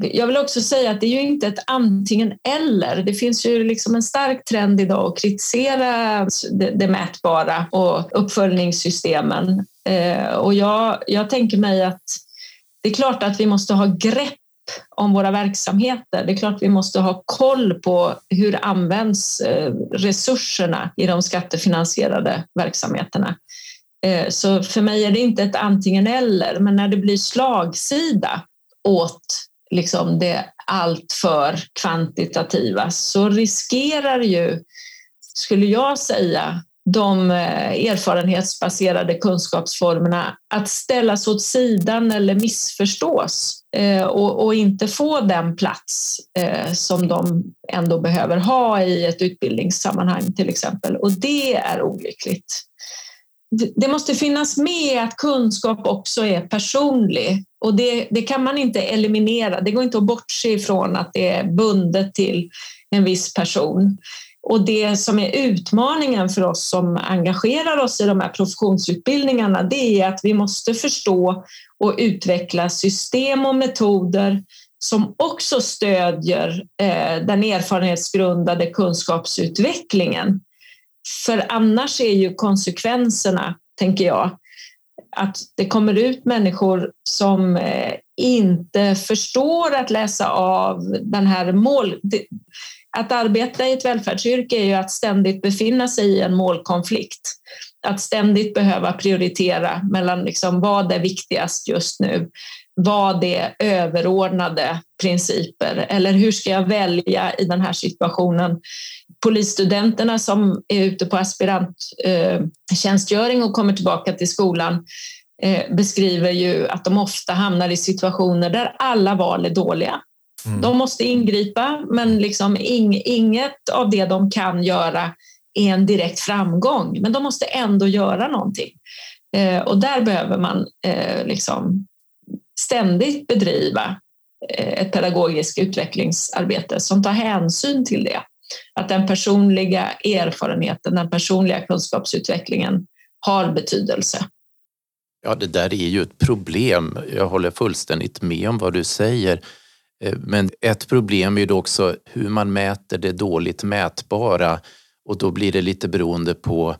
jag vill också säga att det är ju inte ett antingen eller. Det finns ju liksom en stark trend idag att kritisera det, det mätbara och uppföljningssystemen. Eh, och jag, jag tänker mig att det är klart att vi måste ha grepp om våra verksamheter. Det är klart vi måste ha koll på hur används eh, resurserna i de skattefinansierade verksamheterna. Eh, så för mig är det inte ett antingen eller, men när det blir slagsida åt liksom det alltför kvantitativa så riskerar ju, skulle jag säga, de eh, erfarenhetsbaserade kunskapsformerna att ställas åt sidan eller missförstås Eh, och, och, inte få den plats eh, som de ändå behöver ha i ett utbildningssammanhang till exempel. Och det är olyckligt. Det måste finnas med att kunskap också är personlig och det, det kan man inte eliminera. Det går inte att bortse ifrån att det är bundet till en viss person. Och det som är utmaningen för oss som engagerar oss i de här professionsutbildningarna, det är att vi måste förstå och utveckla system och metoder som också stödjer eh, den erfarenhetsgrundade kunskapsutvecklingen. För annars är ju konsekvenserna, tänker jag, att det kommer ut människor som eh, inte förstår att läsa av den här mål att arbeta i ett välfärdsyrke är ju att ständigt befinna sig i en målkonflikt. Att ständigt behöva prioritera mellan liksom vad är viktigast just nu? Vad är överordnade principer? Eller hur ska jag välja i den här situationen? Polisstudenterna som är ute på aspiranttjänstgöring eh, och kommer tillbaka till skolan eh, beskriver ju att de ofta hamnar i situationer där alla val är dåliga. Mm. De måste ingripa, men liksom ing, inget av det de kan göra är en direkt framgång. Men de måste ändå göra någonting. Eh, och där behöver man eh, liksom ständigt bedriva eh, ett pedagogiskt utvecklingsarbete som tar hänsyn till det. Att den personliga erfarenheten, den personliga kunskapsutvecklingen har betydelse. Ja, det där är ju ett problem. Jag håller fullständigt med om vad du säger. Eh, men ett problem är ju också hur man mäter det dåligt mätbara och då blir det lite beroende på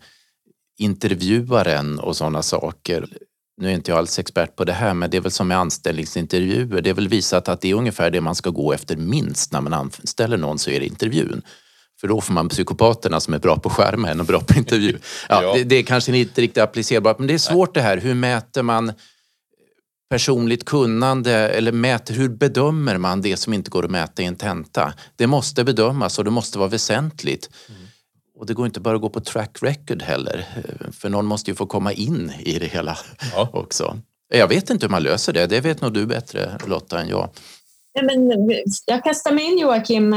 intervjuaren och sådana saker. Nu är inte jag alls expert på det här, men det är väl som med anställningsintervjuer. Det är väl visat att det är ungefär det man ska gå efter minst när man anställer någon så är det intervjun. För då får man psykopaterna som är bra på skärmen och bra på intervju. [laughs] Ja, ja. Det, det, är kanske inte riktigt applicerbart, men det är svårt det här. Hur mäter man personligt kunnande eller mäter, hur bedömer man det som inte går att mäta i en tenta? Det måste bedömas och det måste vara väsentligt. Mm. Och det går inte bara att gå på track record heller, för någon måste ju få komma in i det hela ja. också. Jag vet inte hur man löser det, det vet nog du bättre Lotta än jag. Men jag kastar mig in Joakim.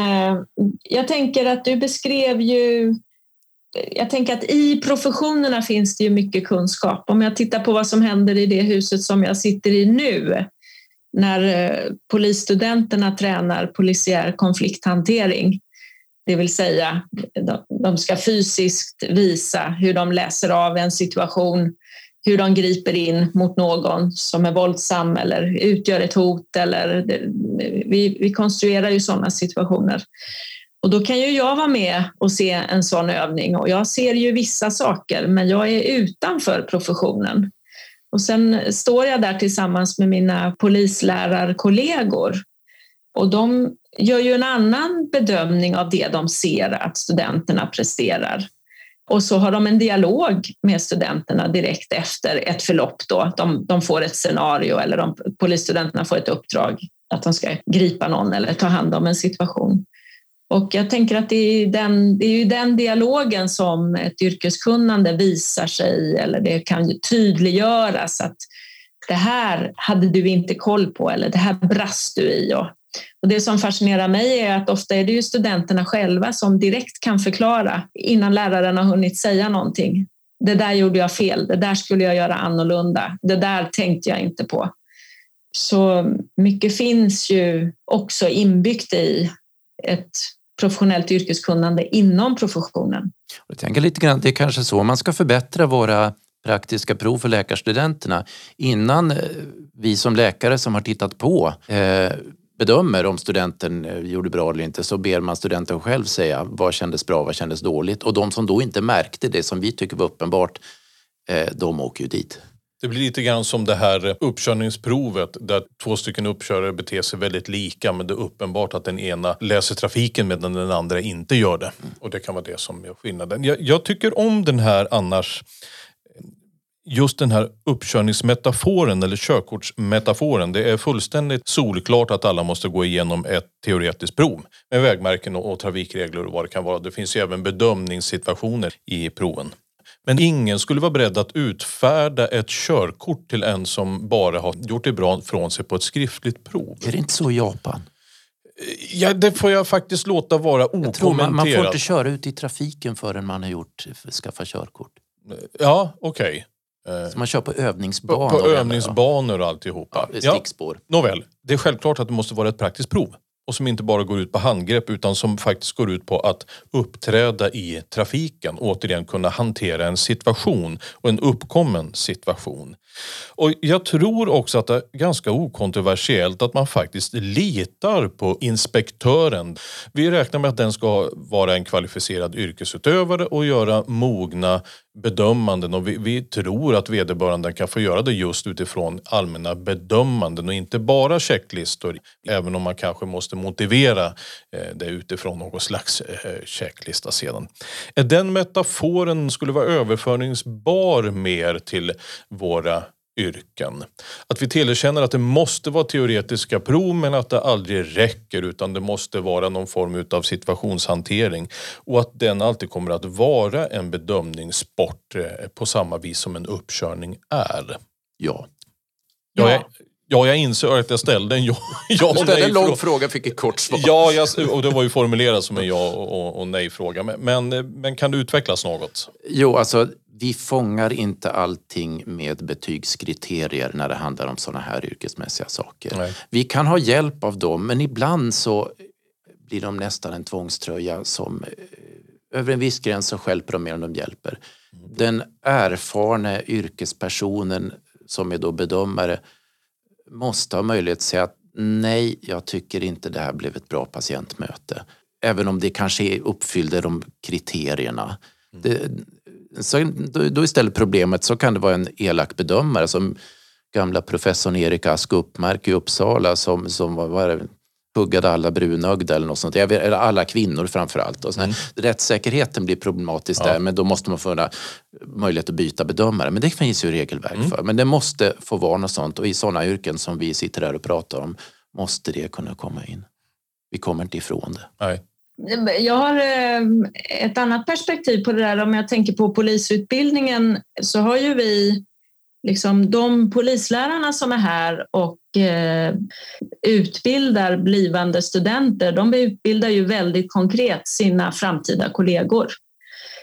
Jag tänker att du beskrev ju jag tänker att i professionerna finns det ju mycket kunskap. Om jag tittar på vad som händer i det huset som jag sitter i nu, när eh, polisstudenterna tränar polisiär konflikthantering, det vill säga de ska fysiskt visa hur de läser av en situation, hur de griper in mot någon som är våldsam eller utgör ett hot. Eller vi, vi konstruerar ju sådana situationer. Och då kan ju jag vara med och se en sån övning och jag ser ju vissa saker men jag är utanför professionen. Och sen står jag där tillsammans med mina polislärarkollegor och de gör ju en annan bedömning av det de ser att studenterna presterar. Och så har de en dialog med studenterna direkt efter ett förlopp. Då. De, de får ett scenario eller de, polisstudenterna får ett uppdrag att de ska gripa någon eller ta hand om en situation. Och jag tänker att det är, den, det är ju den dialogen som ett yrkeskunnande visar sig eller det kan ju tydliggöras att det här hade du inte koll på eller det här brast du i. Och, och det som fascinerar mig är att ofta är det ju studenterna själva som direkt kan förklara innan läraren har hunnit säga någonting. Det där gjorde jag fel, det där skulle jag göra annorlunda, det där tänkte jag inte på. Så mycket finns ju också inbyggt i ett professionellt yrkeskunnande inom professionen. Jag tänker lite grann, det är kanske så man ska förbättra våra praktiska prov för läkarstudenterna innan eh, vi som läkare som har tittat på eh, bedömer om studenten eh, gjorde bra eller inte så ber man studenten själv säga vad kändes bra, vad kändes dåligt och de som då inte märkte det som vi tycker var uppenbart, eh, de åker ju dit. Det blir lite grann som det här uppkörningsprovet där två stycken uppkörare beter sig väldigt lika men det är uppenbart att den ena läser trafiken medan den andra inte gör det. Och det kan vara det som är skillnaden. Jag, jag tycker om den här annars just den här uppkörningsmetaforen eller körkortsmetaforen. Det är fullständigt solklart att alla måste gå igenom ett teoretiskt prov med vägmärken och, och trafikregler och vad det kan vara. Det finns ju även bedömningssituationer i proven. Men ingen skulle vara beredd att utfärda ett körkort till en som bara har gjort det bra från sig på ett skriftligt prov. Är det inte så i Japan? Ja, det får jag faktiskt låta vara tror man, man får okommenterat. inte köra ut i trafiken förrän man har gjort, skaffa körkort. Ja, okej. Eh, Så man kör på På, övningsbanor. på eller? övningsbanor och alltihopa. Ja, Ja, stickspår. nåväl, det är självklart att det måste vara ett praktiskt prov. Och som inte bara går ut på handgrepp utan som faktiskt går ut på att uppträda i trafiken. Återigen kunna hantera en situation och en uppkommen situation. Och jag tror också att det är ganska okontroversiellt att man faktiskt litar på inspektören. Vi räknar med att den ska vara en kvalificerad yrkesutövare och göra mogna bedömanden och vi, vi tror att vederbörande kan få göra det just utifrån allmänna bedömanden och inte bara checklistor. Även om man kanske måste motivera eh, det utifrån någon slags eh, checklista sedan. Den metaforen skulle vara överföringsbar mer till våra yrken. Att vi tillerkänner att det måste vara teoretiska prov men att det aldrig räcker utan det måste vara någon form av situationshantering och att den alltid kommer att vara en bedömningssport eh, på samma vis som en uppkörning är. Ja. Ja, Ja. jag, ja, jag inser att jag ställde en [laughs] ja, ja Du och ställde en lång fråga fick ett kort svar. Ja, jag, och det var ju formulerat som en ja och, och, och nej-fråga. Men, men, men kan det utvecklas något? Jo, alltså vi fångar inte allting med betygskriterier när det handlar om sådana här yrkesmässiga saker. Nej. Vi kan ha hjälp av dem, men ibland så blir de nästan en tvångströja som eh, över en viss gräns så stjälper de mer än de hjälper. Den erfarne yrkespersonen som är då bedömare måste ha möjlighet att säga att nej, jag tycker inte det här blev ett bra patientmöte. Även om det kanske uppfyllde de kriterierna. Det, så då, då istället problemet så kan det vara en elak bedömare som gamla professorn Erik Ask Uppmark i Uppsala som, som var, var huggade alla brunögda eller något sånt. Eller alla kvinnor framförallt. Och mm. Rättssäkerheten blir problematisk där men då måste man få möjlighet att byta bedömare. Men det finns ju regelverk för. Men det måste få vara något sånt och i sådana yrken som vi sitter här och pratar om måste det kunna komma in. Vi kommer inte ifrån det. Nej. Jag har eh, ett annat perspektiv på det där. Om jag tänker på polisutbildningen så har ju vi liksom de polislärarna som är här och eh, utbildar blivande studenter. De utbildar ju väldigt konkret sina framtida kollegor.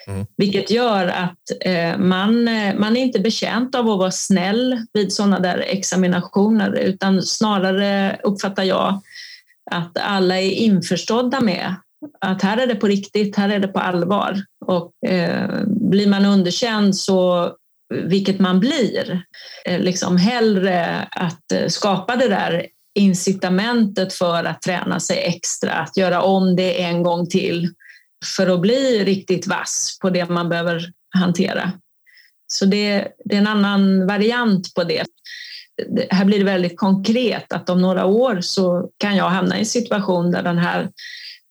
Mm. Vilket gör att eh, man, man är inte betjänt av att vara snäll vid sådana där examinationer utan snarare uppfattar jag att alla är införstådda med att här är det på riktigt, här är det på allvar. Och eh, blir man underkänd så, vilket man blir, eh, liksom hellre att eh, skapa det där incitamentet för att träna sig extra, att göra om det en gång till för att bli riktigt vass på det man behöver hantera. Så det, det är en annan variant på det. det. Här blir det väldigt konkret att om några år så kan jag hamna i en situation där den här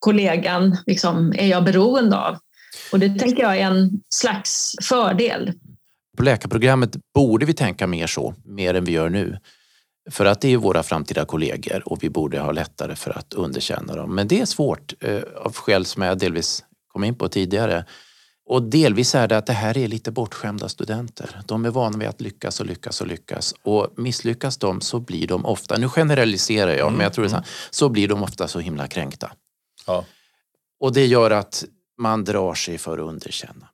kollegan liksom, är jag beroende av. Och det tänker jag är en slags fördel. På läkarprogrammet borde vi tänka mer så, mer än vi gör nu. För att det är våra framtida kollegor och vi borde ha lättare för att underkänna dem. Men det är svårt eh, av skäl som jag delvis kom in på tidigare. Och delvis är det att det här är lite bortskämda studenter. De är vana vid att lyckas och lyckas och lyckas. Och misslyckas de så blir de ofta, nu generaliserar jag, Mm, men jag tror det är så, så blir de ofta så himla kränkta. Ja. Och det gör att man drar sig för att underkänna.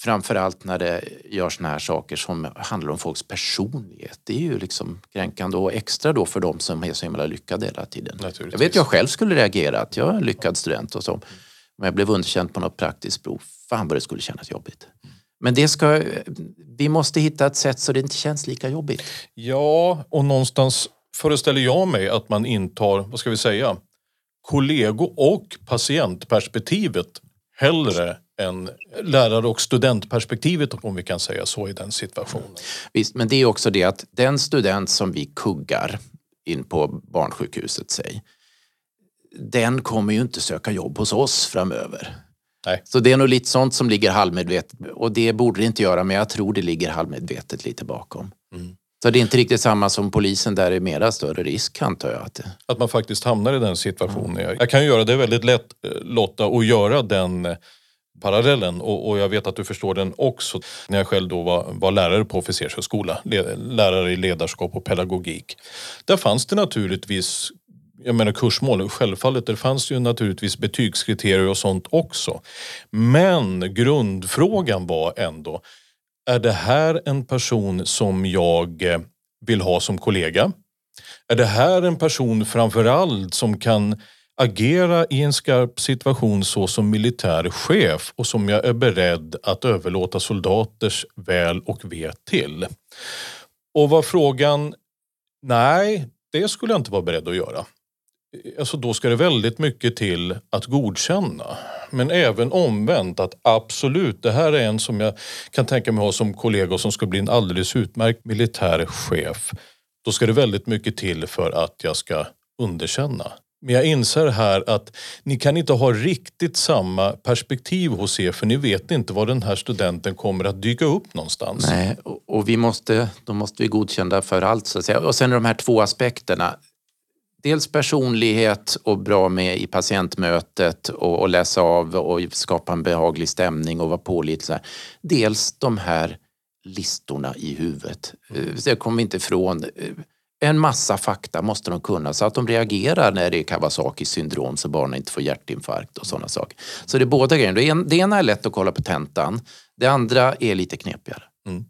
Framförallt när det görs såna här saker som handlar om folks personlighet. Det är ju liksom kränkande och extra då för de som är så himla lyckade hela tiden. Jag vet jag själv skulle reagera att jag är en lyckad student och så. Men jag blev underkänd på något praktiskt prov. Fan vad det skulle kännas jobbigt. Men det ska, vi måste hitta ett sätt så det inte känns lika jobbigt. Ja, och någonstans föreställer jag mig att man intar, vad ska vi säga, kollego och patientperspektivet hellre än lärare och studentperspektivet om vi kan säga så i den situationen. Visst, men det är också det att den student som vi kuggar in på barnsjukhuset, säg, den kommer ju inte söka jobb hos oss framöver. Nej. Så det är nog lite sånt som ligger halvmedvetet och det borde det inte göra men jag tror det ligger halvmedvetet lite bakom. Mm. Så det är inte riktigt samma som polisen där det är mera större risk antar jag. Att Att man faktiskt hamnar i den situationen. Jag kan ju göra det väldigt lätt, eh, Lotta, att göra den, eh, parallellen och, och, jag vet att du förstår den också. När jag själv då var, var lärare på officershögskola, lärare i ledarskap och pedagogik. Där fanns det naturligtvis jag menar kursmål, självfallet, det fanns ju naturligtvis betygskriterier och sånt också. Men grundfrågan var ändå, är det här en person som jag eh, vill ha som kollega? Är det här en person framförallt som kan agera i en skarp situation så som militär chef och som jag är beredd att överlåta soldaters väl och ve till? Och var frågan, nej, det skulle jag inte vara beredd att göra. Alltså då ska det väldigt mycket till att godkänna. Men även omvänt att absolut, det här är en som jag kan tänka mig ha som kollega och som ska bli en alldeles utmärkt militär chef. Då ska det väldigt mycket till för att jag ska underkänna. Men jag inser här att ni kan inte ha riktigt samma perspektiv hos er för ni vet inte var den här studenten kommer att dyka upp någonstans. Nej, och vi måste, då måste vi godkänna för allt så att säga. Och sen de här två aspekterna. Dels personlighet och bra med i patientmötet och, och läsa av och skapa en behaglig stämning och vara pålitlig. Dels de här listorna i huvudet. Eh, det kommer vi inte ifrån eh, en massa fakta måste de kunna så att de reagerar när det är Kawasaki syndrom så barnen inte får hjärtinfarkt och sådana saker. Så det är båda grejerna. Det ena är lätt att kolla på tentan. Det andra är lite knepigare. Mm.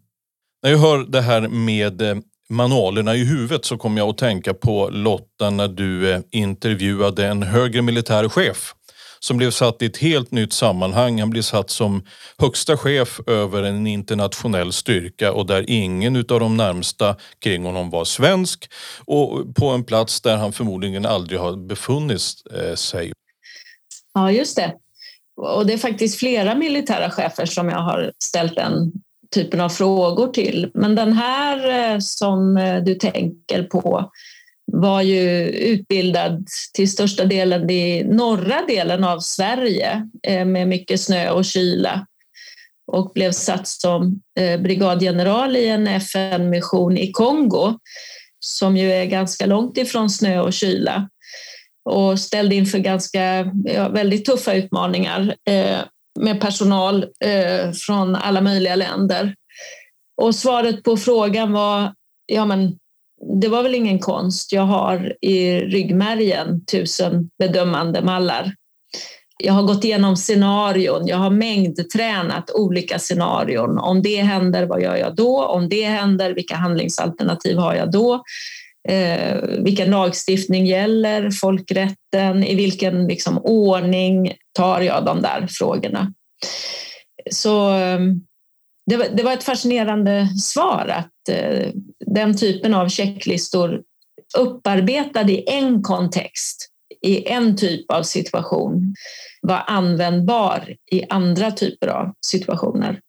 När jag hör det här med eh, manualerna i huvudet så kom jag att tänka på Lotta när du eh, intervjuade en högre militär chef som blev satt i ett helt nytt sammanhang. Han blev satt som högsta chef över en internationell styrka och där ingen av de närmsta kring honom var svensk och på en plats där han förmodligen aldrig har befunnit eh, sig. Ja, just det. Och det är faktiskt flera militära chefer som jag har ställt den typen av frågor till. Men den här eh, som eh, du tänker på var ju utbildad till största delen i norra delen av Sverige eh, med mycket snö och kyla och blev satt som brigadgeneral i en FN-mission i Kongo som ju är ganska långt ifrån snö och kyla och ställde inför ganska ja, väldigt tuffa utmaningar med personal eh, från alla möjliga länder. Och svaret på frågan var ja, men det var väl ingen konst. Jag har i ryggmärgen tusen bedömande mallar. Jag har gått igenom scenarion, jag har mängdtränat olika scenarion. Om det händer, vad gör jag då? Om det händer, vilka handlingsalternativ har jag då? Eh, vilken lagstiftning gäller? Folkrätten? I vilken liksom, ordning tar jag de där frågorna? Så eh, det var, det var ett fascinerande svar att eh, den typen av checklistor upparbetade i en kontext, i en typ av situation, var användbar i andra typer av situationer. Mm.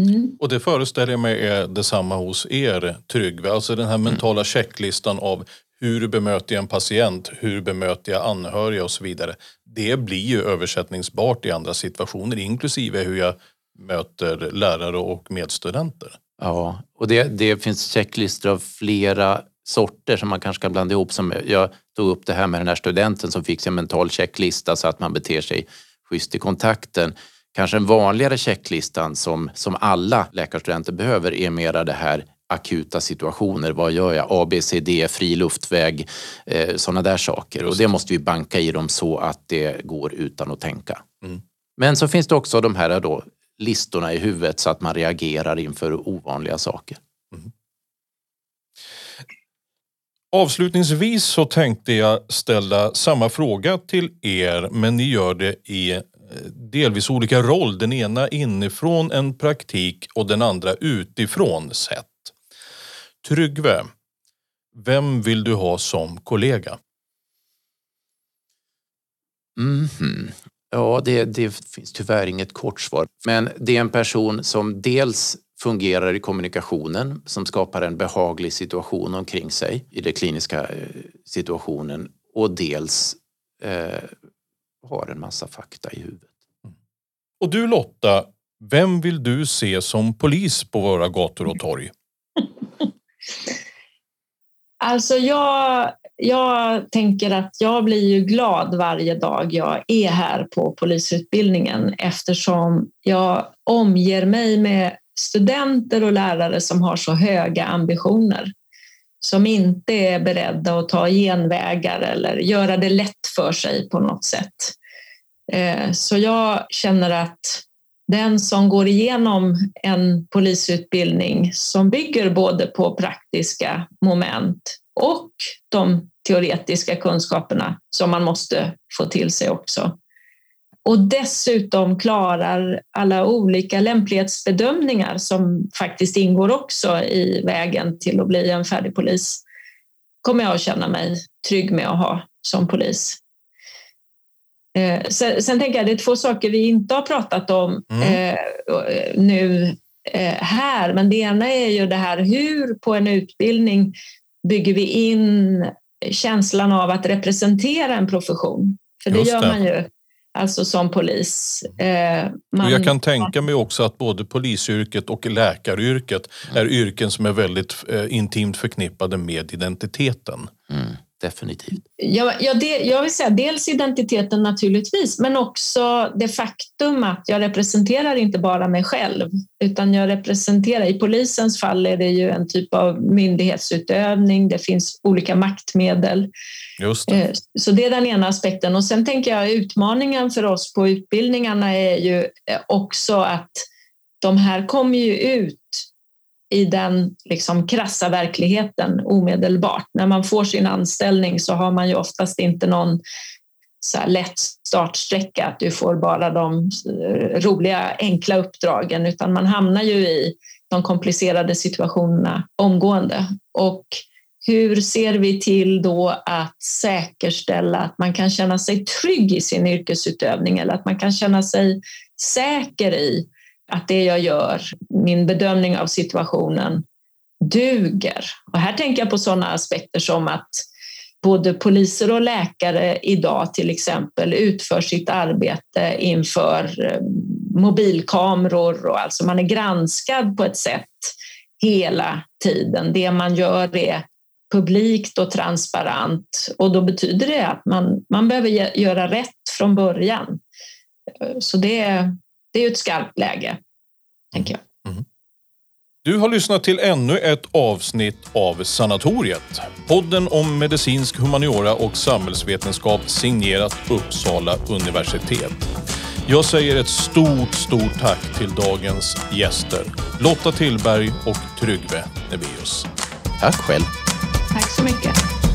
Mm. Och det föreställer jag mig är detsamma hos er Tryggve, alltså den här mentala checklistan av hur bemöter jag en patient, hur bemöter jag anhöriga och så vidare. Det blir ju översättningsbart i andra situationer inklusive hur jag möter lärare och medstudenter. Ja, och det, det finns checklistor av flera sorter som man kanske kan blanda ihop. Som jag tog upp det här med den här studenten som fick sin mental checklista så att man beter sig schysst i kontakten. Kanske en vanligare checklistan som, som alla läkarstudenter behöver är mera det här akuta situationer. Vad gör jag? A, B, C, D, fri luftväg, eh, sådana där saker. Och det måste vi banka i dem så att det går utan att tänka. Mm. Men så finns det också de här då listorna i huvudet så att man reagerar inför ovanliga saker. Mm. Avslutningsvis så tänkte jag ställa samma fråga till er men ni gör det i delvis olika roll. Den ena inifrån en praktik och den andra utifrån sett. Tryggve, vem vill du ha som kollega? Mm -hmm. Ja, det, det finns tyvärr inget kort svar. Men det är en person som dels fungerar i kommunikationen, som skapar en behaglig situation omkring sig i den kliniska eh, situationen och dels eh, har en massa fakta i huvudet. Och du Lotta, vem vill du se som polis på våra gator och torg? [laughs] Alltså jag jag tänker att jag blir ju glad varje dag jag är här på polisutbildningen eftersom jag omger mig med studenter och lärare som har så höga ambitioner. Som inte är beredda att ta genvägar eller göra det lätt för sig på något sätt. Eh, så jag känner att den som går igenom en polisutbildning som bygger både på praktiska moment och de teoretiska kunskaperna som man måste få till sig också. Och dessutom klarar alla olika lämplighetsbedömningar som faktiskt ingår också i vägen till att bli en färdig polis kommer jag att känna mig trygg med att ha som polis. Eh, sen, sen tänker jag det är två saker vi inte har pratat om mm. eh, nu eh, här, men det ena är ju det här hur på en utbildning bygger vi in känslan av att representera en profession? För det, det. gör man ju alltså som polis. Eh, man... Jag kan tänka mig också att både polisyrket och läkaryrket är yrken som är väldigt eh, intimt förknippade med identiteten. Mm definitivt. Ja, ja det, jag vill säga dels identiteten naturligtvis, men också det faktum att jag representerar inte bara mig själv, utan jag representerar, i polisens fall är det ju en typ av myndighetsutövning, det finns olika maktmedel. Just det. Eh, så det är den ena aspekten. Och sen tänker jag utmaningen för oss på utbildningarna är ju eh, också att de här kommer ju ut i den liksom krassa verkligheten omedelbart. När man får sin anställning så har man ju oftast inte någon så lätt startsträcka, att du får bara de eh, roliga, enkla uppdragen, utan man hamnar ju i de komplicerade situationerna omgående. Och hur ser vi till då att säkerställa att man kan känna sig trygg i sin yrkesutövning eller att man kan känna sig säker i att det jag gör, min bedömning av situationen, duger. Och här tänker jag på sådana aspekter som att både poliser och läkare idag till exempel utför sitt arbete inför eh, mobilkameror och alltså man är granskad på ett sätt hela tiden. Det man gör är publikt och transparent och då betyder det att man, man behöver göra rätt från början. Eh, så det, det är ett skarpt läge, tänker jag. Mm. Du har lyssnat till ännu ett avsnitt av Sanatoriet. Podden om medicinsk humaniora och samhällsvetenskap signerat Uppsala universitet. Jag säger ett stort, stort tack till dagens gäster. Lotta Tillberg och Tryggve Nebeus. Tack själv. Tack så mycket.